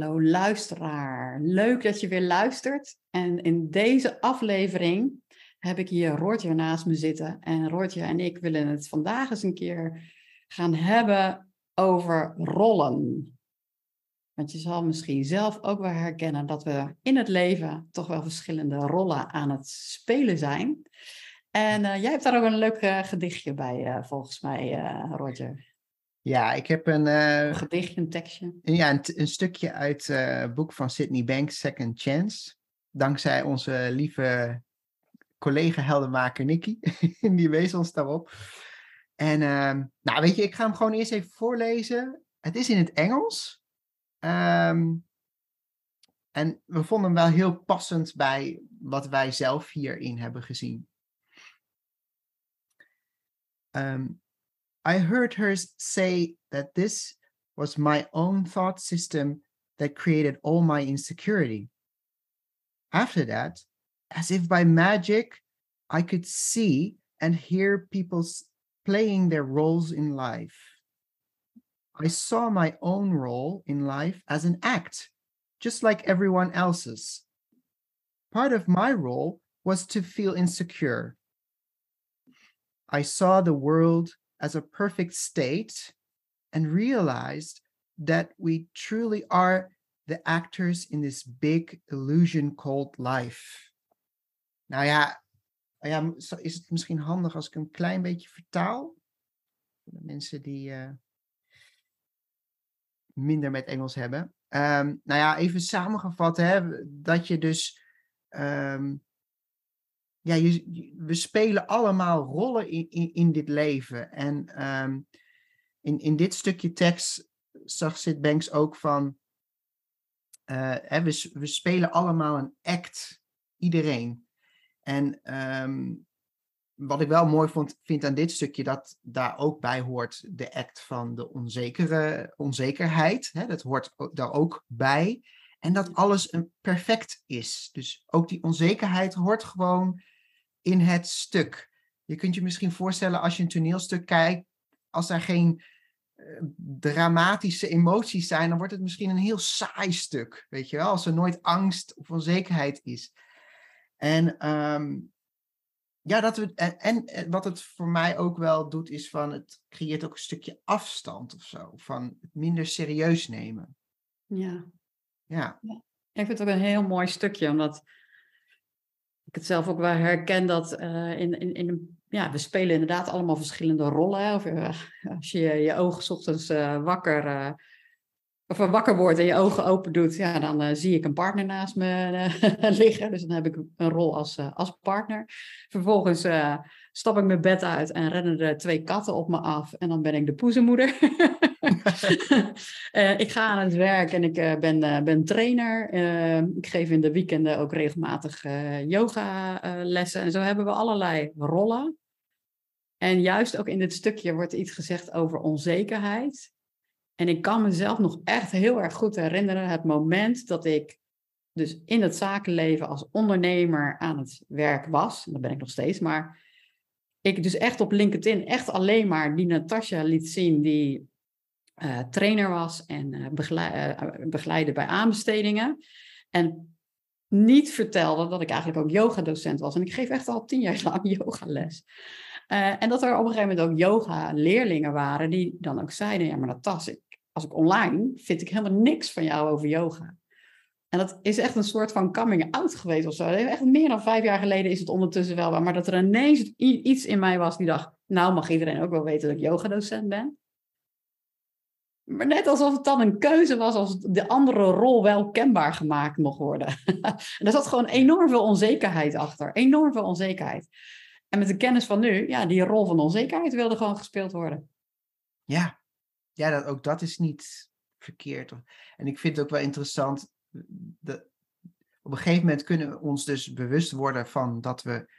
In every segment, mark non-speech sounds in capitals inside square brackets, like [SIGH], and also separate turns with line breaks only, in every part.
Hallo luisteraar, leuk dat je weer luistert. En in deze aflevering heb ik hier Roortje naast me zitten. En Roortje en ik willen het vandaag eens een keer gaan hebben over rollen. Want je zal misschien zelf ook wel herkennen dat we in het leven toch wel verschillende rollen aan het spelen zijn. En uh, jij hebt daar ook een leuk uh, gedichtje bij, uh, volgens mij, Roger.
Ja, ik heb een... Uh,
een gedichtje, een tekstje.
Ja, een, een stukje uit het uh, boek van Sydney Banks, Second Chance. Dankzij onze lieve collega heldenmaker Nicky. [LAUGHS] Die wees ons daarop. En uh, nou, weet je, ik ga hem gewoon eerst even voorlezen. Het is in het Engels. Um, en we vonden hem wel heel passend bij wat wij zelf hierin hebben gezien. Um, I heard her say that this was my own thought system that created all my insecurity. After that, as if by magic, I could see and hear people playing their roles in life. I saw my own role in life as an act, just like everyone else's. Part of my role was to feel insecure. I saw the world as a perfect state and realized that we truly are the actors in this big illusion called life. Nou ja, ja, is het misschien handig als ik een klein beetje vertaal? Voor de mensen die uh, minder met Engels hebben. Um, nou ja, even samengevat, hè, dat je dus um, ja, we spelen allemaal rollen in, in, dit leven. En um, in, in dit stukje tekst zag Sid Banks ook van, uh, hè, we, we spelen allemaal een act, iedereen. En um, wat ik wel mooi vond, vind aan dit stukje, dat daar ook bij hoort de act van de onzekere, onzekerheid. Hè, dat hoort daar ook bij. En dat alles een perfect is. Dus ook die onzekerheid hoort gewoon in het stuk. Je kunt je misschien voorstellen als je een toneelstuk kijkt, als er geen uh, dramatische emoties zijn, dan wordt het misschien een heel saai stuk. Weet je wel, als er nooit angst of onzekerheid is. En um, ja, dat we, en, en, wat het voor mij ook wel doet, is van het creëert ook een stukje afstand of zo. Van het minder serieus nemen.
Ja.
Ja.
Ik vind het ook een heel mooi stukje, omdat ik het zelf ook wel herken dat uh, in, in, in ja, we spelen inderdaad allemaal verschillende rollen. Of uh, als je je ogen ochtends uh, wakker, of wakker wordt en je ogen open doet, ja, dan zie ik een partner naast me [LAUGHS] liggen. Dus dan heb ik een rol als, als partner. Vervolgens stap ik mijn bed uit en rennen er twee katten op me af. En dan ben ik de poezenmoeder. [LAUGHS] uh, [LAUGHS] ik ga aan het werk en ik uh, ben, uh, ben trainer. ik geef in de weekenden ook regelmatig yoga lessen. En zo hebben we allerlei rollen. En juist ook in dit stukje wordt iets gezegd over onzekerheid. En ik kan mezelf nog echt heel erg goed herinneren het moment dat ik dus in het zakenleven als ondernemer aan het werk was. En dat ben ik nog steeds, maar ik dus echt op LinkedIn echt alleen maar die Natasja liet zien die uh, trainer was en uh, begeleid, uh, begeleide bij aanbestedingen. En niet vertelde dat ik eigenlijk ook yogadocent was. En ik geef echt al tien jaar [LAUGHS] lang yogales. en dat er op een gegeven moment ook yoga-leerlingen waren die dan ook zeiden: Ja, maar Natas, ik, als ik online vind ik helemaal niks van jou over yoga. En dat is echt een soort van coming out geweest of zo. Echt meer dan vijf jaar geleden is het ondertussen wel. Maar dat er ineens iets in mij was die dacht, nou mag iedereen ook wel weten dat ik yogadocent ben. Maar net alsof het dan een keuze was als de andere rol wel kenbaar gemaakt mocht worden. [LAUGHS] en er zat gewoon enorm veel onzekerheid achter. Enorm veel onzekerheid. En met de kennis van nu, ja, die rol van onzekerheid wilde gewoon gespeeld worden.
Ja, ja dat, ook dat is niet verkeerd. En ik vind het ook wel interessant. De, op een gegeven moment kunnen we ons dus bewust worden van dat we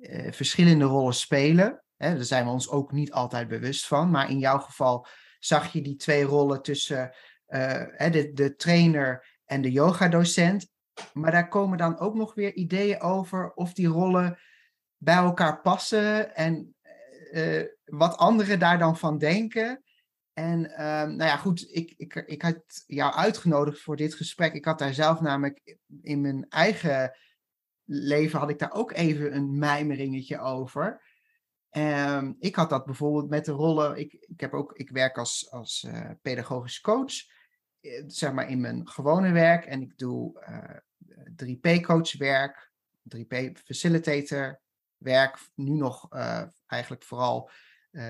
eh, verschillende rollen spelen. Hè, daar zijn we ons ook niet altijd bewust van. Maar in jouw geval zag je die twee rollen tussen uh, de, de trainer en de yogadocent. Maar daar komen dan ook nog weer ideeën over of die rollen bij elkaar passen en uh, wat anderen daar dan van denken. En uh, nou ja, goed, ik, ik, ik had jou uitgenodigd voor dit gesprek. Ik had daar zelf namelijk in mijn eigen leven had ik daar ook even een mijmeringetje over. Um, ik had dat bijvoorbeeld met de rollen. Ik, ik, heb ook, ik werk als, als uh, pedagogisch coach, eh, zeg maar in mijn gewone werk. En ik doe uh, 3P-coach werk, 3P-facilitator werk. Nu nog eigenlijk vooral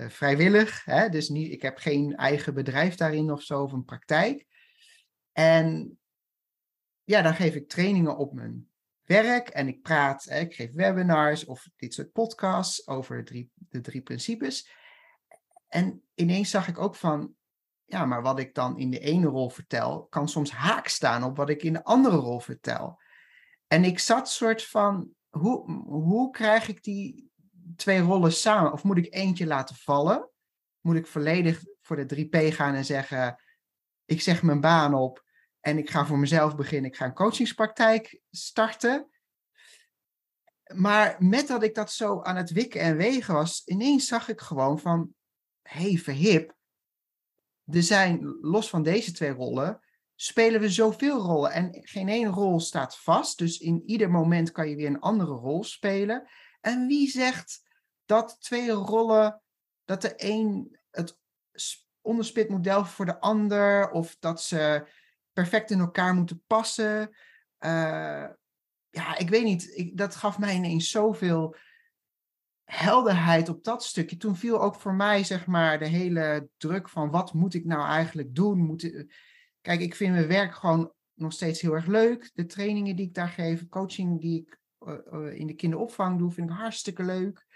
vrijwillig. Hè? Dus niet, ik heb geen eigen bedrijf daarin of zo, of een praktijk. En ja, dan geef ik trainingen op mijn werk en ik praat, ik geef webinars of dit soort podcasts over de drie, de drie principes. En ineens zag ik ook van, ja, maar wat ik dan in de ene rol vertel, kan soms haak staan op wat ik in de andere rol vertel. En ik zat soort van, hoe, hoe krijg ik die twee rollen samen? Of moet ik eentje laten vallen? Moet ik volledig voor de 3P gaan en zeggen, ik zeg mijn baan op en ik ga voor mezelf beginnen. Ik ga een coachingspraktijk starten. Maar met dat ik dat zo aan het wikken en wegen was, ineens zag ik gewoon van, hey, verhip. Er zijn, los van deze twee rollen, spelen we zoveel rollen. En geen één rol staat vast. Dus in ieder moment kan je weer een andere rol spelen. En wie zegt dat twee rollen, dat de een het onderspit moet delven voor de ander, of dat ze perfect in elkaar moeten passen. Uh, ja, ik weet niet. Ik, dat gaf mij ineens zoveel helderheid op dat stukje. Toen viel ook voor mij, zeg maar, de hele druk van wat moet ik nou eigenlijk doen? Moet, kijk, ik vind mijn werk gewoon nog steeds heel erg leuk. De trainingen die ik daar geef, coaching die ik uh, in de kinderopvang doe, vind ik hartstikke leuk.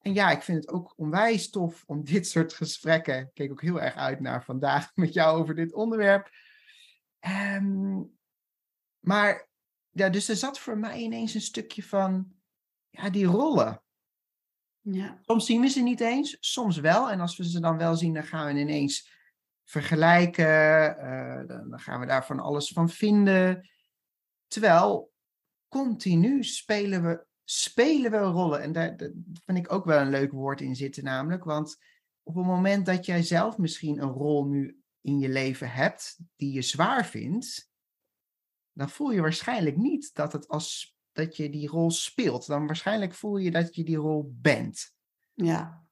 En ja, ik vind het ook onwijs tof om dit soort gesprekken. Ik keek ook heel erg uit naar vandaag [LAUGHS] met jou over dit onderwerp. Um, maar ja, dus er zat voor mij ineens een stukje van ja, die rollen. Ja. Soms zien we ze niet eens, soms wel. En als we ze dan wel zien, dan gaan we ineens vergelijken. Uh, dan gaan we daar van alles van vinden. Terwijl continu spelen we, spelen we rollen. En daar, daar vind ik ook wel een leuk woord in zitten, namelijk. Want op het moment dat jij zelf misschien een rol nu in je leven hebt die je zwaar vindt, dan voel je waarschijnlijk niet dat, het als, dat je die rol speelt. Dan waarschijnlijk voel je dat je die rol bent.
Ja,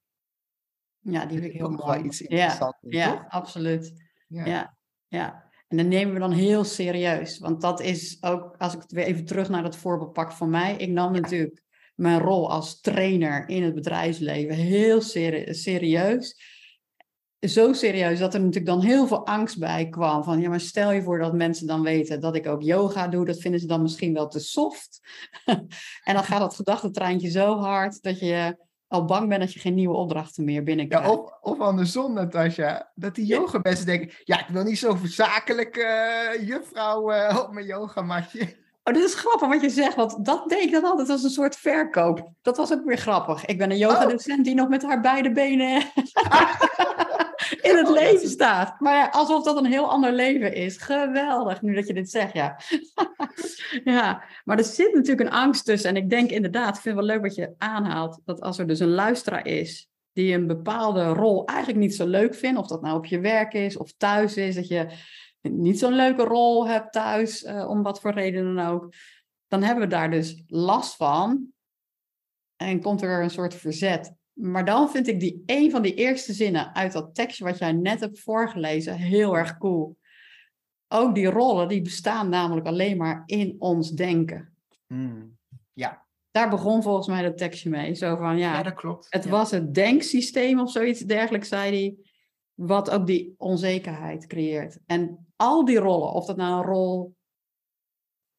ja die vind ik heel mooi.
Wel iets interessants.
Ja, ja absoluut. Ja. ja. Ja, En dan nemen we dan heel serieus. Want dat is ook, als ik het weer even terug naar dat voorbeeld pak van mij. Ik nam natuurlijk mijn rol als trainer in het bedrijfsleven heel serieus zo serieus dat er natuurlijk dan heel veel angst bij kwam. Van ja, maar stel je voor dat mensen dan weten dat ik ook yoga doe. Dat vinden ze dan misschien wel te soft. [LAUGHS] en dan gaat dat gedachtentreintje zo hard dat je al bang bent dat je geen nieuwe opdrachten meer binnenkrijgt.
Ja, of, of andersom, Natasja. Dat die yoga mensen denken... Ja, ik wil niet zo zakelijk uh, juffrouw uh, op mijn yogamatje.
Oh, dit is grappig wat je zegt, want dat deed ik dan altijd als een soort verkoop. Dat was ook weer grappig. Ik ben een yogadocent oh. die nog met haar beide benen [LAUGHS] in het oh, leven staat. Maar ja, alsof dat een heel ander leven is. Geweldig, nu dat je dit zegt, ja. [LAUGHS] ja, maar er zit natuurlijk een angst tussen. En ik denk inderdaad, ik vind het wel leuk wat je aanhaalt, dat als er dus een luisteraar is die een bepaalde rol eigenlijk niet zo leuk vindt, of dat nou op je werk is of thuis is, dat je niet zo'n leuke rol hebt thuis, uh, om wat voor reden dan ook, dan hebben we daar dus last van. En komt er een soort verzet. Maar dan vind ik die een van die eerste zinnen uit dat tekstje wat jij net hebt voorgelezen heel erg cool. ook die rollen, die bestaan namelijk alleen maar in ons denken.
Hmm. Ja.
Daar begon volgens mij dat tekstje mee. Zo van, ja,
ja dat klopt.
het
Ja.
was het denksysteem of zoiets dergelijks, zei hij, wat ook die onzekerheid creëert. En al die rollen, of dat nou een rol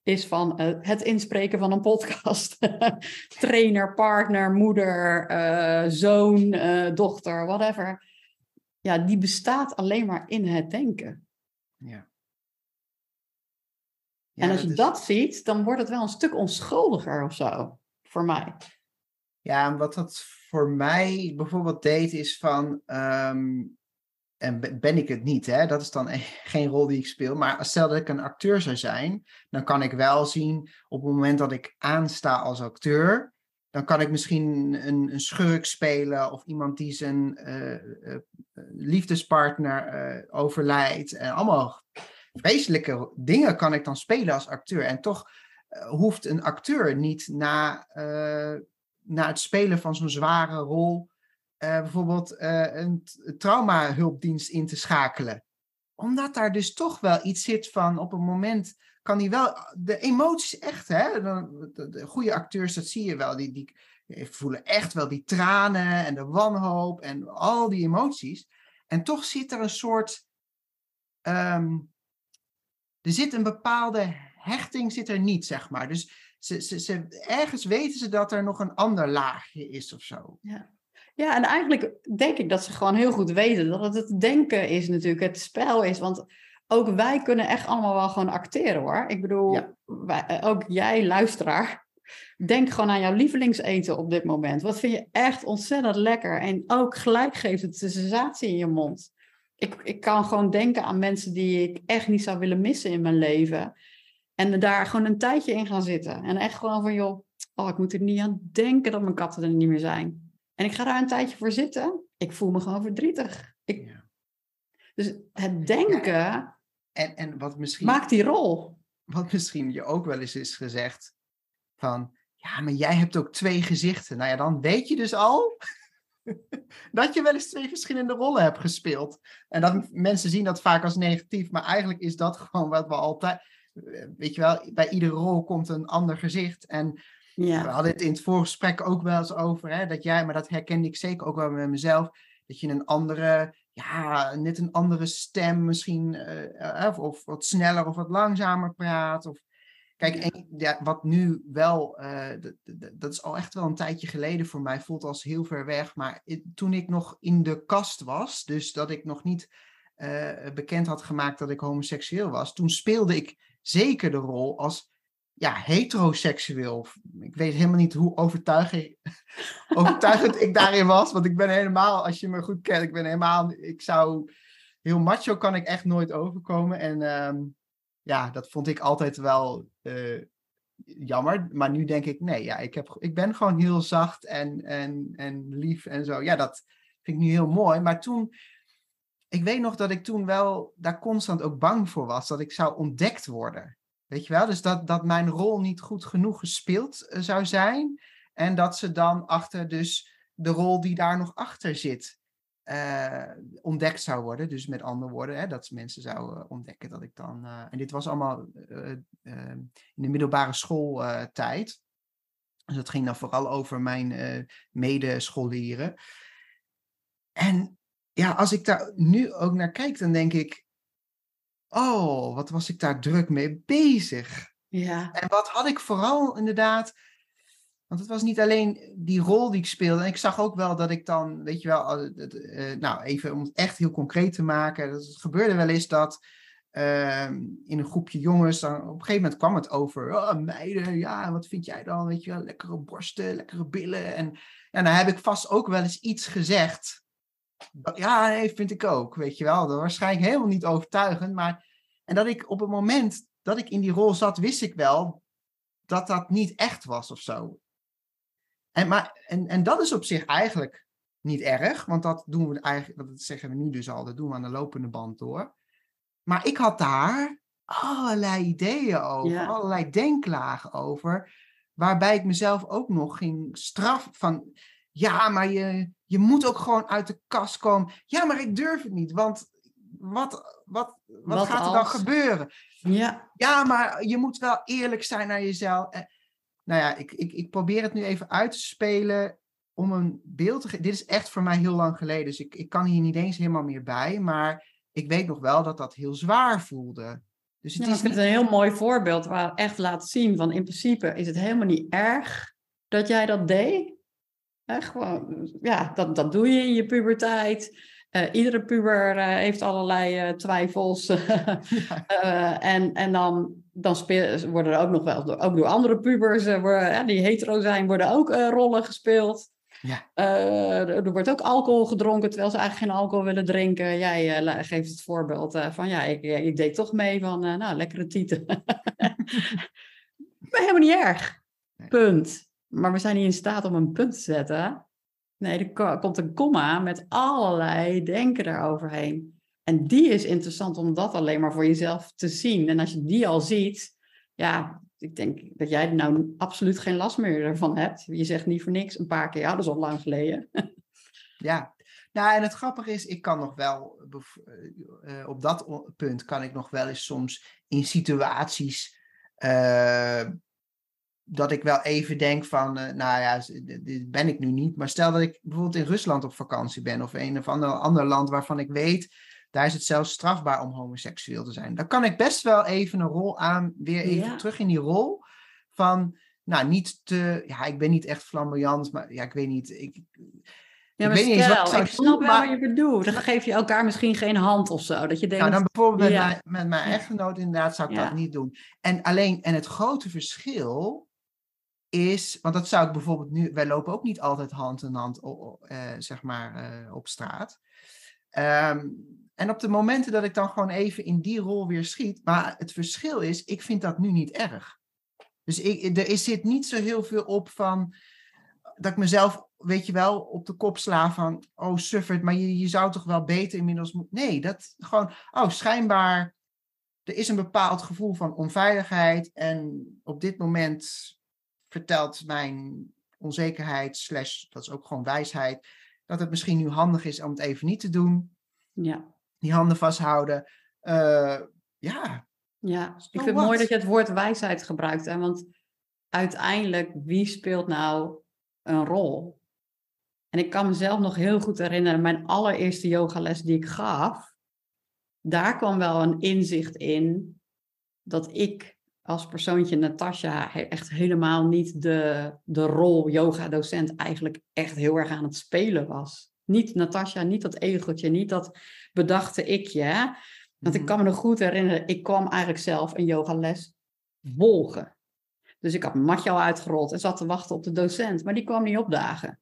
is van eh, het inspreken van een podcast, [LAUGHS] trainer, partner, moeder, eh, zoon, eh, dochter, whatever. Ja, die bestaat alleen maar in het denken.
Ja.
en als
dat
je
is-
dat ziet, dan wordt het wel een stuk onschuldiger of zo, voor mij.
Ja, en wat dat voor mij bijvoorbeeld deed, is van. ehm, en be- ben ik het niet, hè? Dat is dan e- [LAUGHS] geen rol die ik speel. Maar stel dat ik een acteur zou zijn, dan kan ik wel zien op het moment dat ik aansta als acteur. Dan kan ik misschien een, een schurk spelen of iemand die zijn eh, eh, liefdespartner eh, overlijdt. En allemaal vreselijke dingen kan ik dan spelen als acteur. En toch hoeft een acteur niet na, na het spelen van zo'n zware rol bijvoorbeeld eh, een traumahulpdienst in te schakelen. Omdat daar dus toch wel iets zit van op een moment kan die wel de emoties echt, hè? De goede acteurs, dat zie je wel, die, die voelen echt wel die tranen en de wanhoop en al die emoties. En toch zit er een soort. ehm, er zit een bepaalde hechting, zit er niet, zeg maar. Dus ze, ze, ze, ergens weten ze dat er nog een ander laagje is of zo.
Ja, en eigenlijk denk ik dat ze gewoon heel goed weten dat het het denken is natuurlijk, het spel is. Want ook wij kunnen echt allemaal wel gewoon acteren hoor. Ik bedoel,
Ja.
wij, eh, ook jij luisteraar, denk gewoon aan jouw lievelingseten op dit moment. Wat vind je echt ontzettend lekker? En ook gelijk geeft het de sensatie in je mond. Ik, ik kan gewoon denken aan mensen die ik echt niet zou willen missen in mijn leven. En daar gewoon een tijdje in gaan zitten. En echt gewoon van, joh, oh, ik moet er niet aan denken dat mijn katten er niet meer zijn. En ik ga daar een tijdje voor zitten. Ik voel me gewoon verdrietig. Ik,
Ja.
dus het denken
En, en wat misschien.
maakt die rol.
wat misschien je ook wel eens is gezegd van, ja, maar jij hebt ook twee gezichten. Nou ja, dan weet je dus al [LAUGHS] dat je wel eens twee verschillende rollen hebt gespeeld. En dat mensen zien dat vaak als negatief, maar eigenlijk is dat gewoon wat we altijd, eh, weet je wel, bij iedere rol komt een ander gezicht. En we
Ja,
hadden het in het vorige ook wel eens over, hè, dat jij, maar dat herkende ik zeker ook wel met mezelf, dat je een andere, ja, net een andere stem misschien, eh, eh, of, of wat sneller of wat langzamer praat. Of, kijk,
Ja.
en, ja, wat nu wel, eh, dat is al echt wel een tijdje geleden voor mij, voelt als heel ver weg, maar toen ik nog in de kast was, dus dat ik nog niet bekend had gemaakt dat ik homoseksueel was, toen speelde ik zeker de rol als ja, heteroseksueel. Ik weet helemaal niet hoe [LAUGHS] overtuigend, ik daarin was. Want ik ben helemaal, als je me goed kent, ik ben helemaal, ik zou, heel macho kan ik echt nooit overkomen. En ehm, ja, dat vond ik altijd wel eh, jammer. Maar nu denk ik, nee, ja, ik, heb, ik ben gewoon heel zacht en, en, en lief en zo. Ja, dat vind ik nu heel mooi. Maar toen, ik weet nog dat ik toen wel daar constant ook bang voor was, dat ik zou ontdekt worden. Weet je wel? Dus dat, dat mijn rol niet goed genoeg gespeeld eh, zou zijn. En dat ze dan achter dus de rol die daar nog achter zit eh, ontdekt zou worden. Dus met andere woorden, hè, dat mensen zouden ontdekken dat ik dan... eh, en dit was allemaal eh, eh, in de middelbare schooltijd. dus dat ging dan vooral over mijn eh medescholieren. En ja, als ik daar nu ook naar kijk, dan denk ik... Oh, wat was ik daar druk mee bezig?
ja,
En wat had ik vooral inderdaad. Want het was niet alleen die rol die ik speelde. En ik zag ook wel dat ik dan, weet je wel, eh, nou even om het echt heel concreet te maken. Dat het gebeurde wel eens dat ehm, in een groepje jongens, dan, op een gegeven moment kwam het over oh, meiden, ja, wat vind jij dan? Weet je wel, lekkere borsten, lekkere billen. En ja, dan heb ik vast ook wel eens iets gezegd. Ja, nee, vind ik ook, weet je wel. Dat waarschijnlijk helemaal niet overtuigend, maar en dat ik op het moment dat ik in die rol zat, wist ik wel dat dat niet echt was of zo. En, maar, en, en dat is op zich eigenlijk niet erg, want dat doen we eigenlijk, dat zeggen we nu dus al, dat doen we aan de lopende band door. Maar ik had daar allerlei ideeën over,
Ja.
allerlei denklagen over, waarbij ik mezelf ook nog ging straffen van, ja, maar je, je moet ook gewoon uit de kast komen. Ja, maar ik durf het niet, want wat, wat, wat,
Wat
gaat er dan gebeuren?
Ja,
Ja, maar je moet wel eerlijk zijn naar jezelf. Eh, nou ja, ik, ik, ik probeer het nu even uit te spelen om een beeld te geven. Dit is echt voor mij heel lang geleden, dus ik, ik kan hier niet eens helemaal meer bij. Maar ik weet nog wel dat dat heel zwaar voelde. Dus het
Ja,
is niet...
een heel mooi voorbeeld waar echt laat zien van in principe is het helemaal niet erg dat jij dat deed. Hè, gewoon, ja, dat, dat doe je in je puberteit. Eh, iedere puber eh, heeft allerlei eh, twijfels. [LAUGHS]
Ja.
En, en dan, dan speel, worden er ook nog wel, door- ook door andere pubers die hetero zijn, worden ook rollen gespeeld.
Ja.
Er, wordt ook alcohol gedronken terwijl ze eigenlijk geen alcohol willen drinken. Jij geeft het voorbeeld van ja, ik, ik deed toch mee van nou, lekkere tieten. [LAUGHS] maar helemaal niet erg.
Nee.
Punt. Maar we zijn niet in staat om een punt te zetten. Nee, er ko- komt een komma met allerlei denken eroverheen. En die is interessant om dat alleen maar voor jezelf te zien. En als je die al ziet, ja, ik denk dat jij er nou absoluut geen last meer ervan hebt. Je zegt niet voor niks een paar keer, ja, dat is al lang geleden. [LAUGHS]
Ja, nou en het grappige is, ik kan nog wel, eh, eh, op dat punt kan ik nog wel eens soms in situaties, eh, dat ik wel even denk van, eh, nou ja, dit ben ik nu niet. Maar stel dat ik bijvoorbeeld in Rusland op vakantie ben of een of ander, ander land waarvan ik weet, daar is het zelfs strafbaar om homoseksueel te zijn. Dan kan ik best wel even een rol aan, weer even
Ja.
terug in die rol van, nou niet te, ja, ik ben niet echt flamboyant, maar ja, ik weet niet, ik,
Ja,
Ik
maar
weet niet eens wat ik
stel, snap wel
maar-
wat je bedoelt. Dan geef je elkaar misschien geen hand of zo. Dat je denkt,
Nou, dan bijvoorbeeld met, mijn, met mijn echtgenoot inderdaad zou ik
Ja.
dat niet doen. En alleen, en het grote verschil is, want dat zou ik bijvoorbeeld nu, wij lopen ook niet altijd hand in hand, eh, zeg maar, eh, op straat. Ehm, en op de momenten dat ik dan gewoon even in die rol weer schiet, maar het verschil is, ik vind dat nu niet erg. Dus ik, er zit niet zo heel veel op van, dat ik mezelf, weet je wel, op de kop sla van, oh suffert, maar je, je zou toch wel beter inmiddels moeten. Nee, dat gewoon, oh schijnbaar, er is een bepaald gevoel van onveiligheid en op dit moment vertelt mijn onzekerheid, slash, dat is ook gewoon wijsheid, dat het misschien nu handig is om het even niet te doen,
ja,
die handen vasthouden. Eh, ja,
ja. ik vind het mooi dat je het woord wijsheid gebruikt. Hè? Want uiteindelijk, wie speelt nou een rol? En ik kan mezelf nog heel goed herinneren, mijn allereerste yogales die ik gaf, daar kwam wel een inzicht in dat ik als persoontje Natasja echt helemaal niet de, de rol yoga-docent eigenlijk echt heel erg aan het spelen was. Niet Natasja, niet dat egeltje, niet dat bedachte ikje. hè. Want ik
Mhm.
kan me nog goed herinneren, ik kwam eigenlijk zelf een yogales volgen. Dus ik had mijn matje al uitgerold en zat te wachten op de docent, maar die kwam niet opdagen.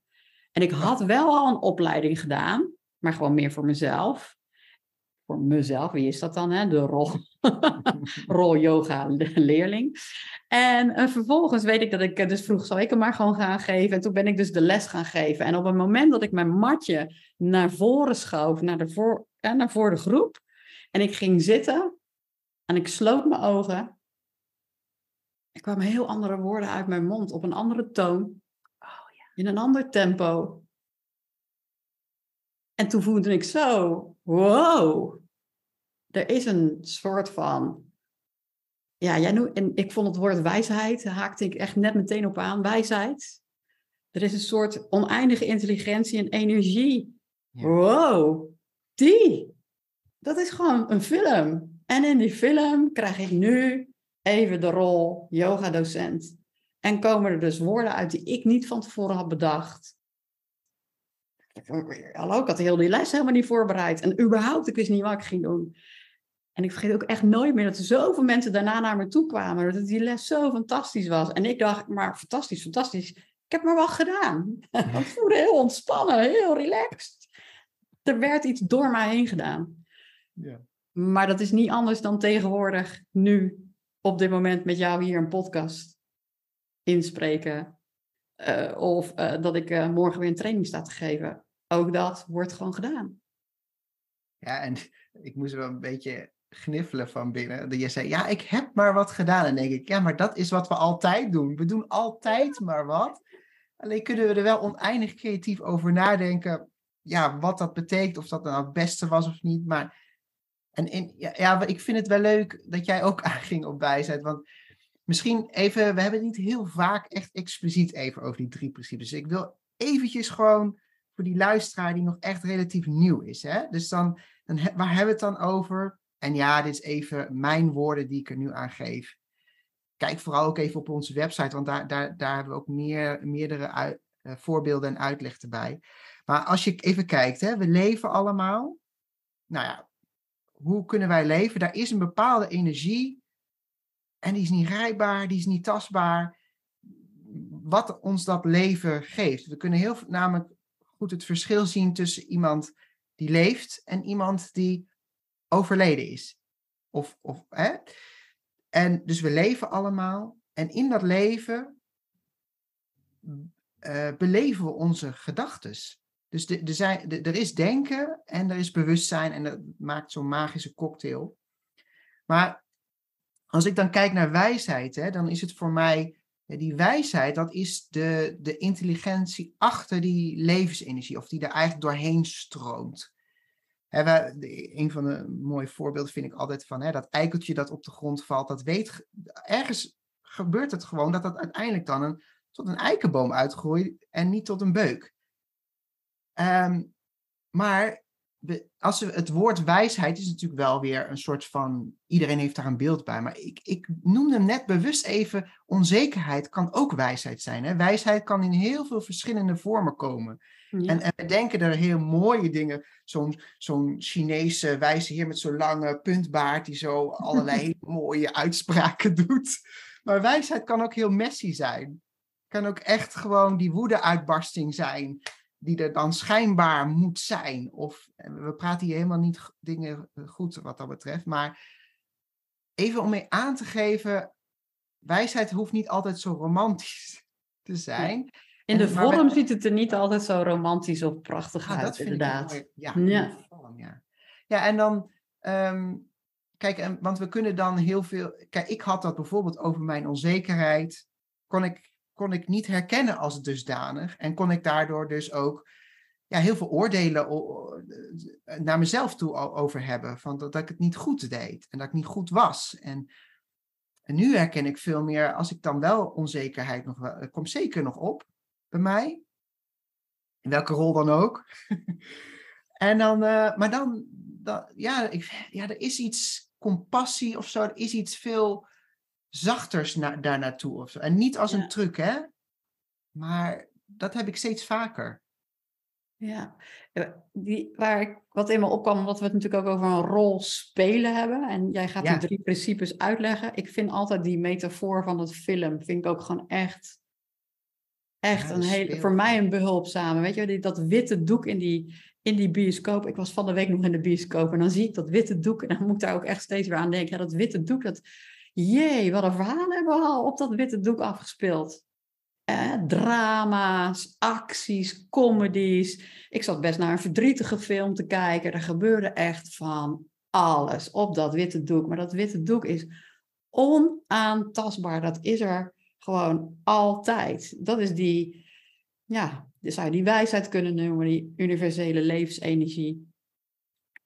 En ik had wel al een opleiding gedaan, maar gewoon meer voor mezelf. Voor mezelf, wie is dat dan? Hè? De rol, [LAUGHS] rol yoga le- leerling. En eh, vervolgens weet ik dat ik eh, dus vroeg, zal ik hem maar gewoon gaan geven? En toen ben ik dus de les gaan geven. En op het moment dat ik mijn matje naar voren schoof, naar, de voor, ja, naar voor de groep, en ik ging zitten en ik sloot mijn ogen, er kwamen heel andere woorden uit mijn mond op een andere toon, in een ander tempo. En toen voelde ik zo, wow, er is een soort van, ja, jij noemt, en ik vond het woord wijsheid, daar haakte ik echt net meteen op aan, wijsheid. Er is een soort oneindige intelligentie en energie.
Ja.
Wow, die, dat is gewoon een film. En in die film krijg ik nu even de rol yoga-docent. En komen er dus woorden uit die ik niet van tevoren had bedacht. Hallo, ik had heel die les helemaal niet voorbereid. En überhaupt, ik wist niet wat ik ging doen. En ik vergeet ook echt nooit meer dat er zoveel mensen daarna naar me toe kwamen. Dat die les zo fantastisch was. En ik dacht, maar fantastisch, fantastisch. Ik heb maar wat gedaan. Het [LAUGHS] voelde heel ontspannen, heel relaxed. Er werd iets door mij heen gedaan.
Ja.
Maar dat is niet anders dan tegenwoordig, nu, op dit moment met jou hier een podcast inspreken. Eh, of eh, dat ik eh, morgen weer een training sta te geven. Ook dat wordt gewoon gedaan.
Ja, en [LAUGHS] ik moest wel een beetje gniffelen van binnen. Dat je zei, ja, ik heb maar wat gedaan. En denk ik, ja, maar dat is wat we altijd doen. We doen altijd maar wat. Alleen kunnen we er wel oneindig creatief over nadenken. Ja, wat dat betekent, of dat nou het beste was of niet. Maar En in, ja, ik vind het wel leuk dat jij ook [LAUGHS] aanging op wijsheid. Want misschien even, we hebben het niet heel vaak echt expliciet even over die drie principes. Ik wil eventjes gewoon voor die luisteraar die nog echt relatief nieuw is. Hè? Dus dan, dan, waar hebben we het dan over? En ja, dit is even mijn woorden die ik er nu aan geef. Kijk vooral ook even op onze website, want daar, daar, daar hebben we ook meer, meerdere uh, voorbeelden en uitleg erbij. Maar als je even kijkt, hè, we leven allemaal. Nou ja, hoe kunnen wij leven? Daar is een bepaalde energie en die is niet rijbaar, die is niet tastbaar. Wat ons dat leven geeft. We kunnen heel namelijk goed het verschil zien tussen iemand die leeft en iemand die overleden is. Of, of, hè? En dus we leven allemaal. En in dat leven uh, beleven we onze gedachten. Dus de, de zijn, de, er is denken en er is bewustzijn en dat maakt zo'n magische cocktail. Maar als ik dan kijk naar wijsheid, hè, dan is het voor mij, die wijsheid, dat is de, de intelligentie achter die levensenergie, of die er eigenlijk doorheen stroomt. We, een van de mooie voorbeelden vind ik altijd van hè, dat eikeltje dat op de grond valt, dat weet, ergens gebeurt het gewoon dat dat uiteindelijk dan een, tot een eikenboom uitgroeit en niet tot een beuk. Um, maar als we, het woord wijsheid is natuurlijk wel weer een soort van. Iedereen heeft daar een beeld bij. Maar ik, ik noemde net bewust even. Onzekerheid kan ook wijsheid zijn. Hè? Wijsheid kan in heel veel verschillende vormen komen. En, en, we denken er heel mooie dingen. Zo'n zo'n Chinese wijze heer met zo'n lange puntbaard. die zo allerlei [LAUGHS] mooie uitspraken doet. Maar wijsheid kan ook heel messy zijn. Kan ook echt gewoon die woede-uitbarsting zijn die er dan schijnbaar moet zijn. Of eh, we praten hier helemaal niet dingen eh, goed wat dat betreft. Maar even om mee aan te geven, wijsheid hoeft niet altijd zo romantisch [LAUGHS] te zijn.
In de vorm ziet het er niet altijd zo romantisch of prachtig ah, uit, dat inderdaad.
ja, ja. Vorm, ja. ja, en dan, ehm, kijk, want we kunnen dan heel veel. Kijk, ik had dat bijvoorbeeld over mijn onzekerheid. Kon ik kon ik niet herkennen als dusdanig. En kon ik daardoor dus ook ja, heel veel oordelen naar mezelf toe over hebben. Van dat, ik het niet goed deed en dat ik niet goed was. En, nu herken ik veel meer, als ik dan wel onzekerheid nog wel, komt zeker nog op bij mij. In welke rol dan ook. [LAUGHS] en dan, uh, maar dan, dan ja, ik, ja, er is iets compassie of zo, er is iets veel zachters na, daar naartoe of zo. En niet als een truc, hè? Maar dat heb ik steeds vaker.
Ja, eh, die, waar ik, wat in me opkwam, omdat we het natuurlijk ook over een rol spelen hebben. En jij gaat die drie principes uitleggen. Ik vind altijd die metafoor van het film, vind ik ook gewoon echt, echt een hele, voor mij een behulpzame. Weet je, dat witte doek in die, in die bioscoop. Ik was van de week nog in de bioscoop en dan zie ik dat witte doek. En dan moet ik daar ook echt steeds weer aan denken. Ja, dat witte doek, dat, jee, wat een verhaal hebben we al op dat witte doek afgespeeld. Eh, drama's, acties, comedies. Ik zat best naar een verdrietige film te kijken. Er gebeurde echt van alles op dat witte doek. Maar dat witte doek is onaantastbaar. Dat is er gewoon altijd. Dat is die, ja, zou je die wijsheid kunnen noemen, die universele levensenergie.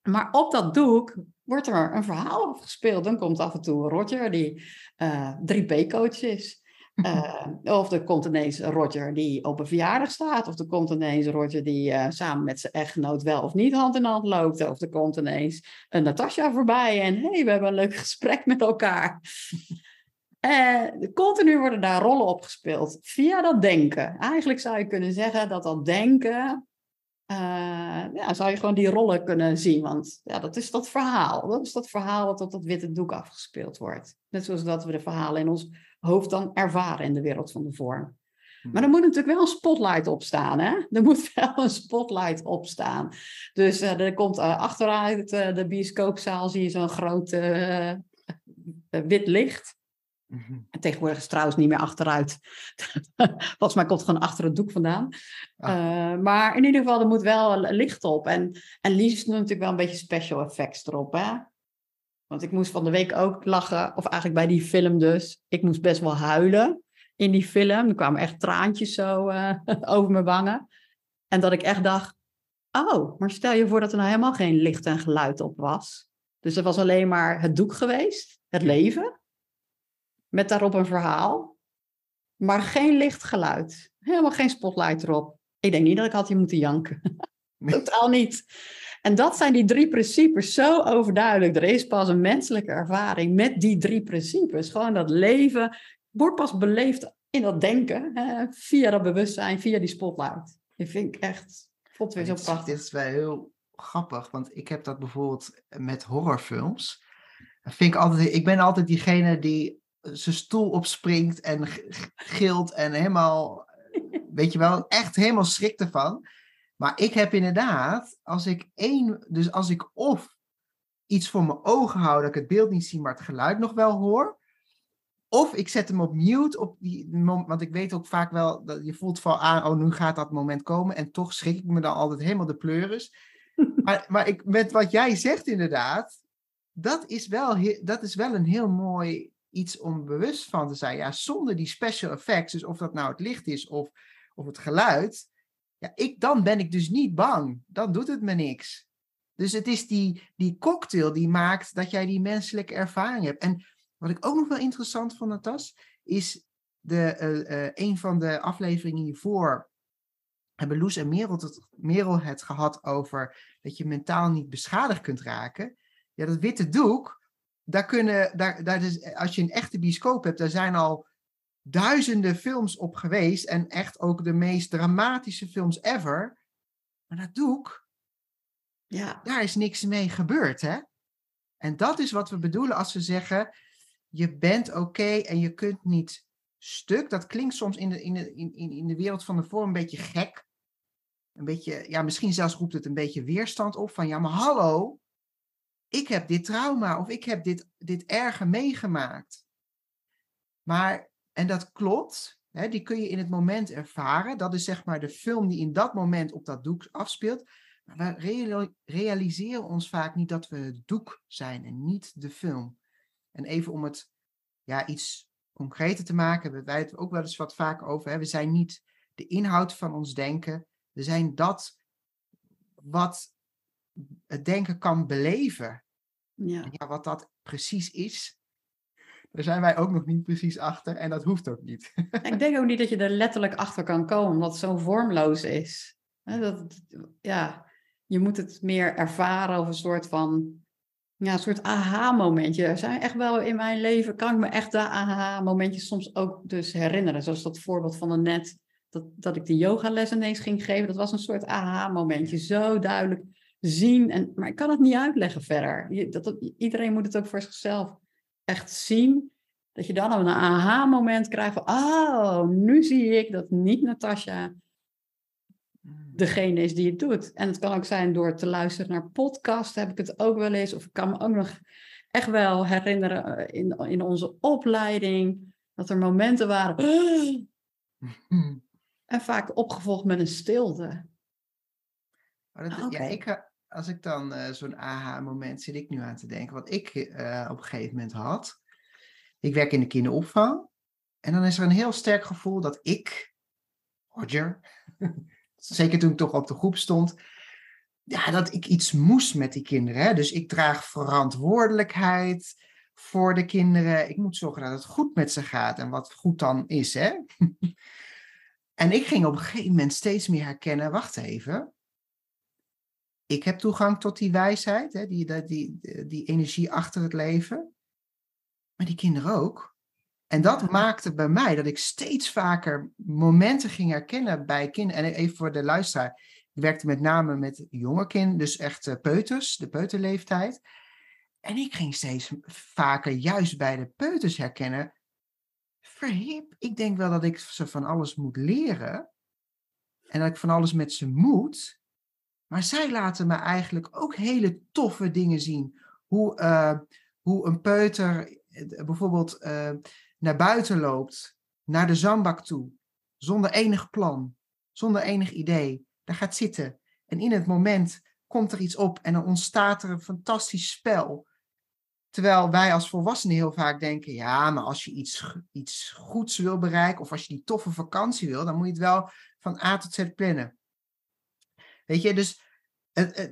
Maar op dat doek wordt er een verhaal afgespeeld. Dan komt af en toe een Roger die uh, eh, 3P-coach is. Uh, [LAUGHS] of er komt ineens een Roger die op een verjaardag staat. Of er komt ineens een Roger die uh, samen met zijn echtgenoot wel of niet hand in hand loopt. Of er komt ineens een Natasja voorbij en hey, we hebben een leuk gesprek met elkaar. [LAUGHS] Uh, continu worden daar rollen opgespeeld via dat denken. Eigenlijk zou je kunnen zeggen dat dat denken uh, ja, zou je gewoon die rollen kunnen zien. Want ja, dat is dat verhaal. Dat is dat verhaal wat op dat witte doek afgespeeld wordt. Net zoals dat we de verhalen in ons hoofd dan ervaren in de wereld van de vorm. Hmm. Maar er moet natuurlijk wel een spotlight op staan. Hè? Er moet [LAUGHS] wel een spotlight op staan. Dus uh, er komt uh, achteruit de bioscoopzaal zie je zo'n groot wit licht. Mhm. Tegenwoordig is trouwens niet meer achteruit. [LAUGHS] Volgens mij komt het gewoon achter het doek vandaan. Ah. Eh, maar in ieder geval, er moet wel licht op. En, en liefst natuurlijk wel een beetje special effects erop. Hè? Want ik moest van de week ook lachen, of eigenlijk bij die film dus. Ik moest best wel huilen in die film. Er kwamen echt traantjes zo uh, [LAUGHS] over mijn wangen. En dat ik echt dacht, oh, maar stel je voor dat er nou helemaal geen licht en geluid op was. Dus het was alleen maar het doek geweest, het leven, met daarop een verhaal, maar geen licht geluid. Helemaal geen spotlight erop. Ik denk niet dat ik had hier moeten janken. [LAUGHS] Totaal niet. En dat zijn die drie principes zo overduidelijk. Er is pas een menselijke ervaring met die drie principes. Gewoon dat leven wordt pas beleefd in dat denken, hè, via dat bewustzijn, via die spotlight. Ik vind ik echt, vond weer zo prachtig.
Dit is wel heel grappig, want ik heb dat bijvoorbeeld met horrorfilms. vind ik, altijd, ik ben altijd diegene die zijn stoel opspringt en gilt en helemaal, weet je wel, echt helemaal schrikt ervan. Maar ik heb inderdaad, als ik één, dus als ik of iets voor mijn ogen hou, dat ik het beeld niet zie, maar het geluid nog wel hoor. Of ik zet hem op mute, op die, want ik weet ook vaak wel, dat je voelt van aan, oh nu gaat dat moment komen. En toch schrik ik me dan altijd helemaal de pleuris. [LAUGHS] maar maar ik, met wat jij zegt inderdaad, dat is, wel, dat is wel een heel mooi iets om bewust van te zijn. Ja, zonder die special effects, dus of dat nou het licht is of, of het geluid, ja, ik, dan ben ik dus niet bang. Dan doet het me niks. Dus het is die, die cocktail die maakt dat jij die menselijke ervaring hebt. En wat ik ook nog wel interessant vond, Natas, is de, uh, uh, een van de afleveringen hiervoor hebben Loes en Merel Merel het gehad over dat je mentaal niet beschadigd kunt raken. Ja, dat witte doek, daar kunnen, daar, daar is, als je een echte bioscoop hebt, daar zijn al duizenden films op geweest en echt ook de meest dramatische films ever. Maar dat doek, ja. daar is niks mee gebeurd, hè? En dat is wat we bedoelen als we zeggen, je bent oké en je kunt niet stuk. Dat klinkt soms in de, in, de, in, in de wereld van de vorm een beetje gek. Een beetje, ja, misschien zelfs roept het een beetje weerstand op van, ja, maar hallo, ik heb dit trauma of ik heb dit, dit erger meegemaakt. Maar en dat klopt, hè, die kun je in het moment ervaren. Dat is zeg maar de film die in dat moment op dat doek afspeelt. Maar we realiseren ons vaak niet dat we het doek zijn en niet de film. En even om het ja, iets concreter te maken, hebben wij het ook wel eens wat vaak over. Hè. We zijn niet de inhoud van ons denken. We zijn dat wat het denken kan beleven. Ja. ja wat dat precies is, daar zijn wij ook nog niet precies achter en dat hoeft ook niet.
Ik [LAUGHS] denk ook niet dat je er letterlijk achter kan komen, omdat het zo vormloos is. Dat, ja, je moet het meer ervaren of een soort van, ja, een soort aha-momentje. Er zijn echt wel in mijn leven, kan ik me echt de aha-momentjes soms ook dus herinneren. Zoals dat voorbeeld van net, dat, dat ik de yogales ineens ging geven. Dat was een soort aha-momentje. Zo duidelijk zien. En, maar ik kan het niet uitleggen verder. Je, dat, iedereen moet het ook voor zichzelf echt zien, dat je dan een aha-moment krijgt van, oh, nu zie ik dat niet Natasja hmm. degene is die het doet. En het kan ook zijn door te luisteren naar podcast, heb ik het ook wel eens. Of ik kan me ook nog echt wel herinneren eh, in, in onze opleiding, dat er momenten waren. en vaak opgevolgd met een stilte.
Dat, ja, ik, eh, als ik dan uh, zo'n aha-moment zit ik nu aan te denken, wat ik uh, op een gegeven moment had. Ik werk in de kinderopvang. En dan is er een heel sterk gevoel dat ik, Roger, [LAUGHS] zeker toen ik toch op de groep stond, ja, dat ik iets moest met die kinderen. Hè? Dus ik draag verantwoordelijkheid voor de kinderen. Ik moet zorgen dat het goed met ze gaat en wat goed dan is. Hè? [LAUGHS] en ik ging op een gegeven moment steeds meer herkennen, wacht even, ik heb toegang tot die wijsheid, hè, die, die, die, energie achter het leven. Maar die kinderen ook. En dat maakte bij mij dat ik steeds vaker momenten ging herkennen bij kinderen. En even voor de luisteraar. Ik werkte met name met jonge kinderen, dus echt uh, peuters, de peuterleeftijd. En ik ging steeds vaker juist bij de peuters herkennen. Verhip, ik denk wel dat ik ze van alles moet leren. En dat ik van alles met ze moet. Maar zij laten me eigenlijk ook hele toffe dingen zien. Hoe, uh, hoe een peuter eh, bijvoorbeeld uh, naar buiten loopt, naar de zandbak toe, zonder enig plan, zonder enig idee. Daar gaat zitten. En in het moment komt er iets op en dan ontstaat er een fantastisch spel. Terwijl wij als volwassenen heel vaak denken, ja, maar als je iets, iets goeds wil bereiken of als je die toffe vakantie wil, dan moet je het wel van A tot Z plannen. Weet je, dus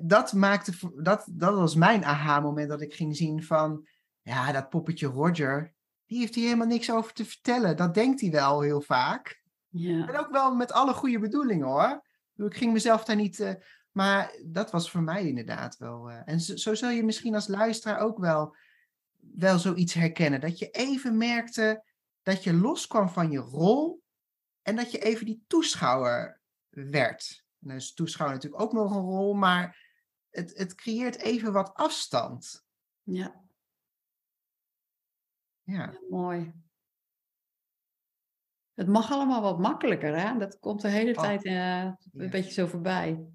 dat, maakte, dat, dat was mijn aha-moment dat ik ging zien van, ja, dat poppetje Roger, die heeft hier helemaal niks over te vertellen. Dat denkt hij wel heel vaak.
Ja.
En ook wel met alle goede bedoelingen hoor. Ik ging mezelf daar niet. Uh, maar dat was voor mij inderdaad wel. Uh, en zo, zo, zul je misschien als luisteraar ook wel, wel zoiets herkennen. Dat je even merkte dat je loskwam van je rol. En dat je even die toeschouwer werd. En dan is toeschouwer natuurlijk ook nog een rol. Maar het, het creëert even wat afstand.
Ja.
Ja.
ja mooi. Het mag allemaal wat makkelijker, hè? Dat komt de hele oh. tijd uh, een beetje zo voorbij.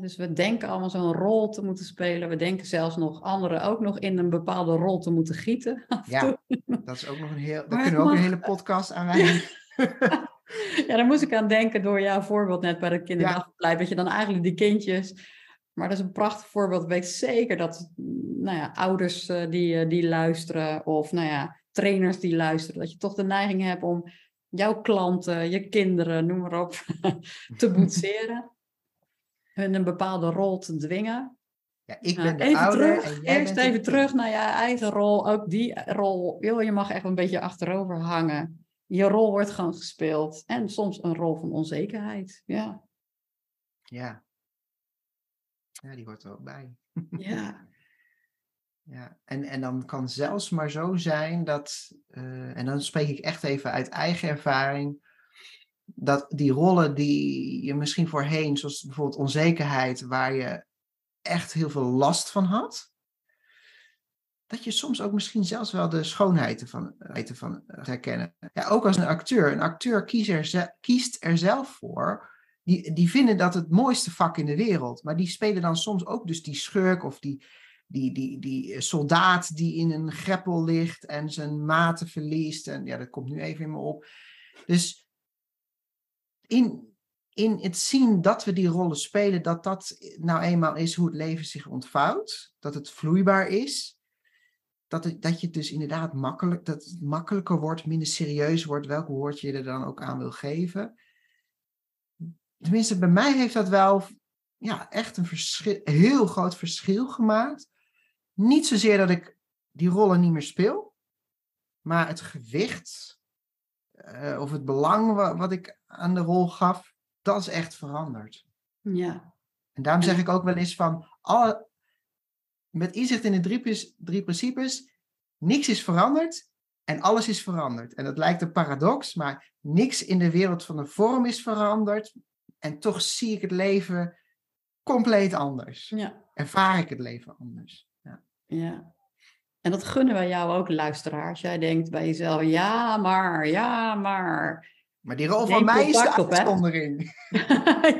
dus we denken allemaal zo'n rol te moeten spelen. We denken zelfs nog anderen ook nog in een bepaalde rol te moeten gieten. [LAUGHS]
Ja, dat is ook nog een heel. Daar kunnen we ook een hele podcast aan [LAUGHS] wijden.
ja, [LAUGHS] daar moest ik aan denken door jouw voorbeeld net bij de kinderdagverblijf. Ja. Dat je dan eigenlijk die kindjes. Maar dat is een prachtig voorbeeld. Ik weet zeker dat nou ja, ouders uh, die, uh, die luisteren, of nou ja, trainers die luisteren, dat je toch de neiging hebt om jouw klanten, je kinderen, noem maar op, [LAUGHS] te boetseren. Hun een bepaalde rol te dwingen.
Ja, ik ben de even ouder
terug, Eerst even terug naar je eigen rol. Ook die rol, joh, je mag echt een beetje achterover hangen. Je rol wordt gewoon gespeeld. En soms een rol van onzekerheid. Ja.
Ja. Ja, die hoort er ook bij.
Ja. [LAUGHS]
Ja, en, en dan kan zelfs maar zo zijn dat, uh, en dan spreek ik echt even uit eigen ervaring, dat die rollen die je misschien voorheen, zoals bijvoorbeeld onzekerheid, waar je echt heel veel last van had, dat je soms ook misschien zelfs wel de schoonheid ervan, ervan herkennen. Ja, ook als een acteur. Een acteur kiest er, kiest er zelf voor. Die, die vinden dat het mooiste vak in de wereld. Maar die spelen dan soms ook dus die schurk of die, die, die, die soldaat die in een greppel ligt en zijn maten verliest. En ja, dat komt nu even in me op. Dus in, in het zien dat we die rollen spelen, dat dat nou eenmaal is hoe het leven zich ontvouwt. Dat het vloeibaar is. Dat, het, dat je het dus inderdaad makkelijk, dat het makkelijker wordt, minder serieus wordt, welk woord je er dan ook aan wil geven. Tenminste, bij mij heeft dat wel ja, echt een verschil, heel groot verschil gemaakt. Niet zozeer dat ik die rollen niet meer speel, maar het gewicht uh, of het belang wat, wat, ik aan de rol gaf, dat is echt veranderd.
Ja.
En daarom zeg ik ook wel eens van, alle, met inzicht in de drie, drie principes, niks is veranderd en alles is veranderd. En dat lijkt een paradox, maar niks in de wereld van de vorm is veranderd. En toch zie ik het leven compleet anders.
Ja.
Ervaar ik het leven anders.
Ja. En dat gunnen wij jou ook, luisteraars. Jij denkt bij jezelf, ja, maar, ja, maar.
Maar die rol [LAUGHS] van mij is de uitzondering.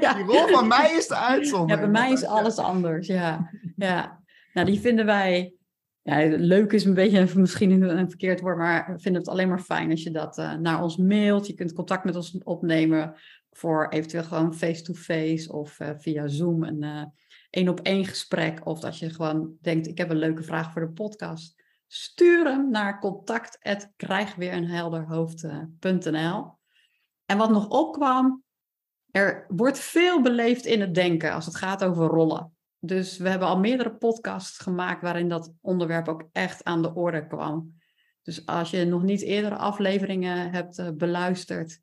ja. Die rol van mij is de uitzondering.
Ja, bij mij is alles anders, ja. ja. Nou, die vinden wij... Ja, leuk is een beetje misschien een verkeerd woord, maar we vinden het alleen maar fijn als je dat uh, naar ons mailt. Je kunt contact met ons opnemen voor eventueel gewoon face-to-face of uh, via Zoom. En uh, één op één gesprek. Of dat je gewoon denkt, ik heb een leuke vraag voor de podcast. Stuur hem naar contact.krijgweerenhelderhoofd.nl En wat nog opkwam, er wordt veel beleefd in het denken als het gaat over rollen. Dus we hebben al meerdere podcasts gemaakt waarin dat onderwerp ook echt aan de orde kwam. Dus als je nog niet eerdere afleveringen hebt eh, beluisterd,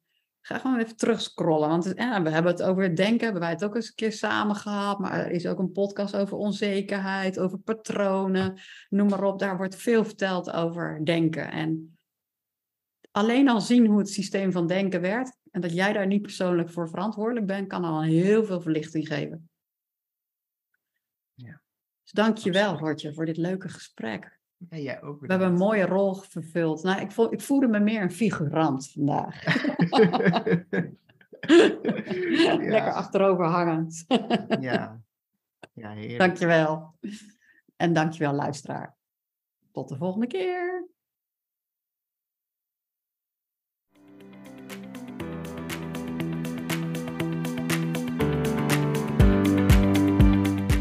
Ga gewoon even terugscrollen. Want we hebben het over denken, hebben wij het ook eens een keer samen gehad. Maar er is ook een podcast over onzekerheid, over patronen, noem maar op. Daar wordt veel verteld over denken. En alleen al zien hoe het systeem van denken werkt en dat jij daar niet persoonlijk voor verantwoordelijk bent, kan al heel veel verlichting geven. Dus dank je wel, Hortje, voor dit leuke gesprek.
Ja, jij ook.
We hebben een mooie rol vervuld. Nou, ik, voel, ik voelde me meer een figurant vandaag. [LAUGHS] Lekker achterover hangend.
ja. ja, [LAUGHS] heerlijk.
Dankjewel. En dankjewel, luisteraar. Tot de volgende keer.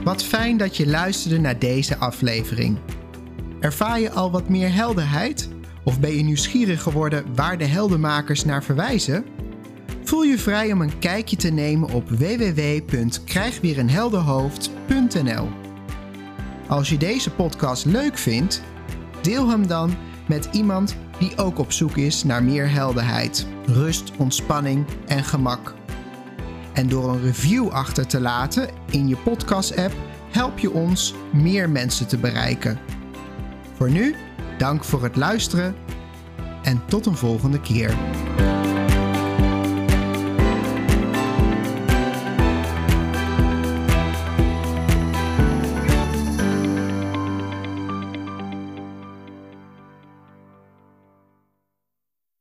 Wat fijn dat je luisterde naar deze aflevering. Ervaar je al wat meer helderheid? Of ben je nieuwsgierig geworden waar de heldenmakers naar verwijzen? Voel je vrij om een kijkje te nemen op www.krijgweerenhelderhoofd.nl. Als je deze podcast leuk vindt, deel hem dan met iemand die ook op zoek is naar meer helderheid, rust, ontspanning en gemak. En door een review achter te laten in je podcast-app help je ons meer mensen te bereiken. Voor nu, dank voor het luisteren en tot een volgende keer.